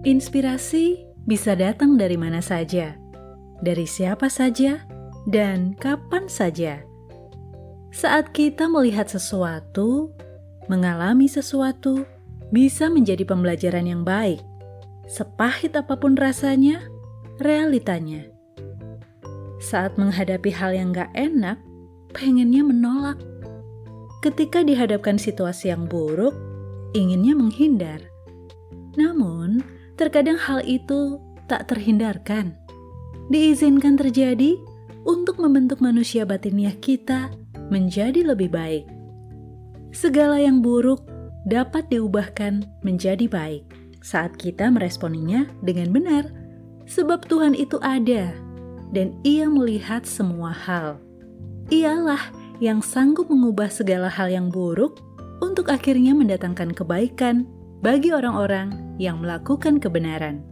Inspirasi bisa datang dari mana saja, dari siapa saja, dan kapan saja. Saat kita melihat sesuatu, mengalami sesuatu, bisa menjadi pembelajaran yang baik. Sepahit apa pun rasanya, realitanya. Saat menghadapi hal yang gak enak, pengennya menolak. Ketika dihadapkan situasi yang buruk, inginnya menghindar. Namun, terkadang hal itu tak terhindarkan. Diizinkan terjadi untuk membentuk manusia batiniah kita menjadi lebih baik. Segala yang buruk dapat diubahkan menjadi baik saat kita meresponinya dengan benar, sebab Tuhan itu ada dan Ia melihat semua hal. Ialah yang sanggup mengubah segala hal yang buruk untuk akhirnya mendatangkan kebaikan bagi orang-orang yang melakukan kebenaran.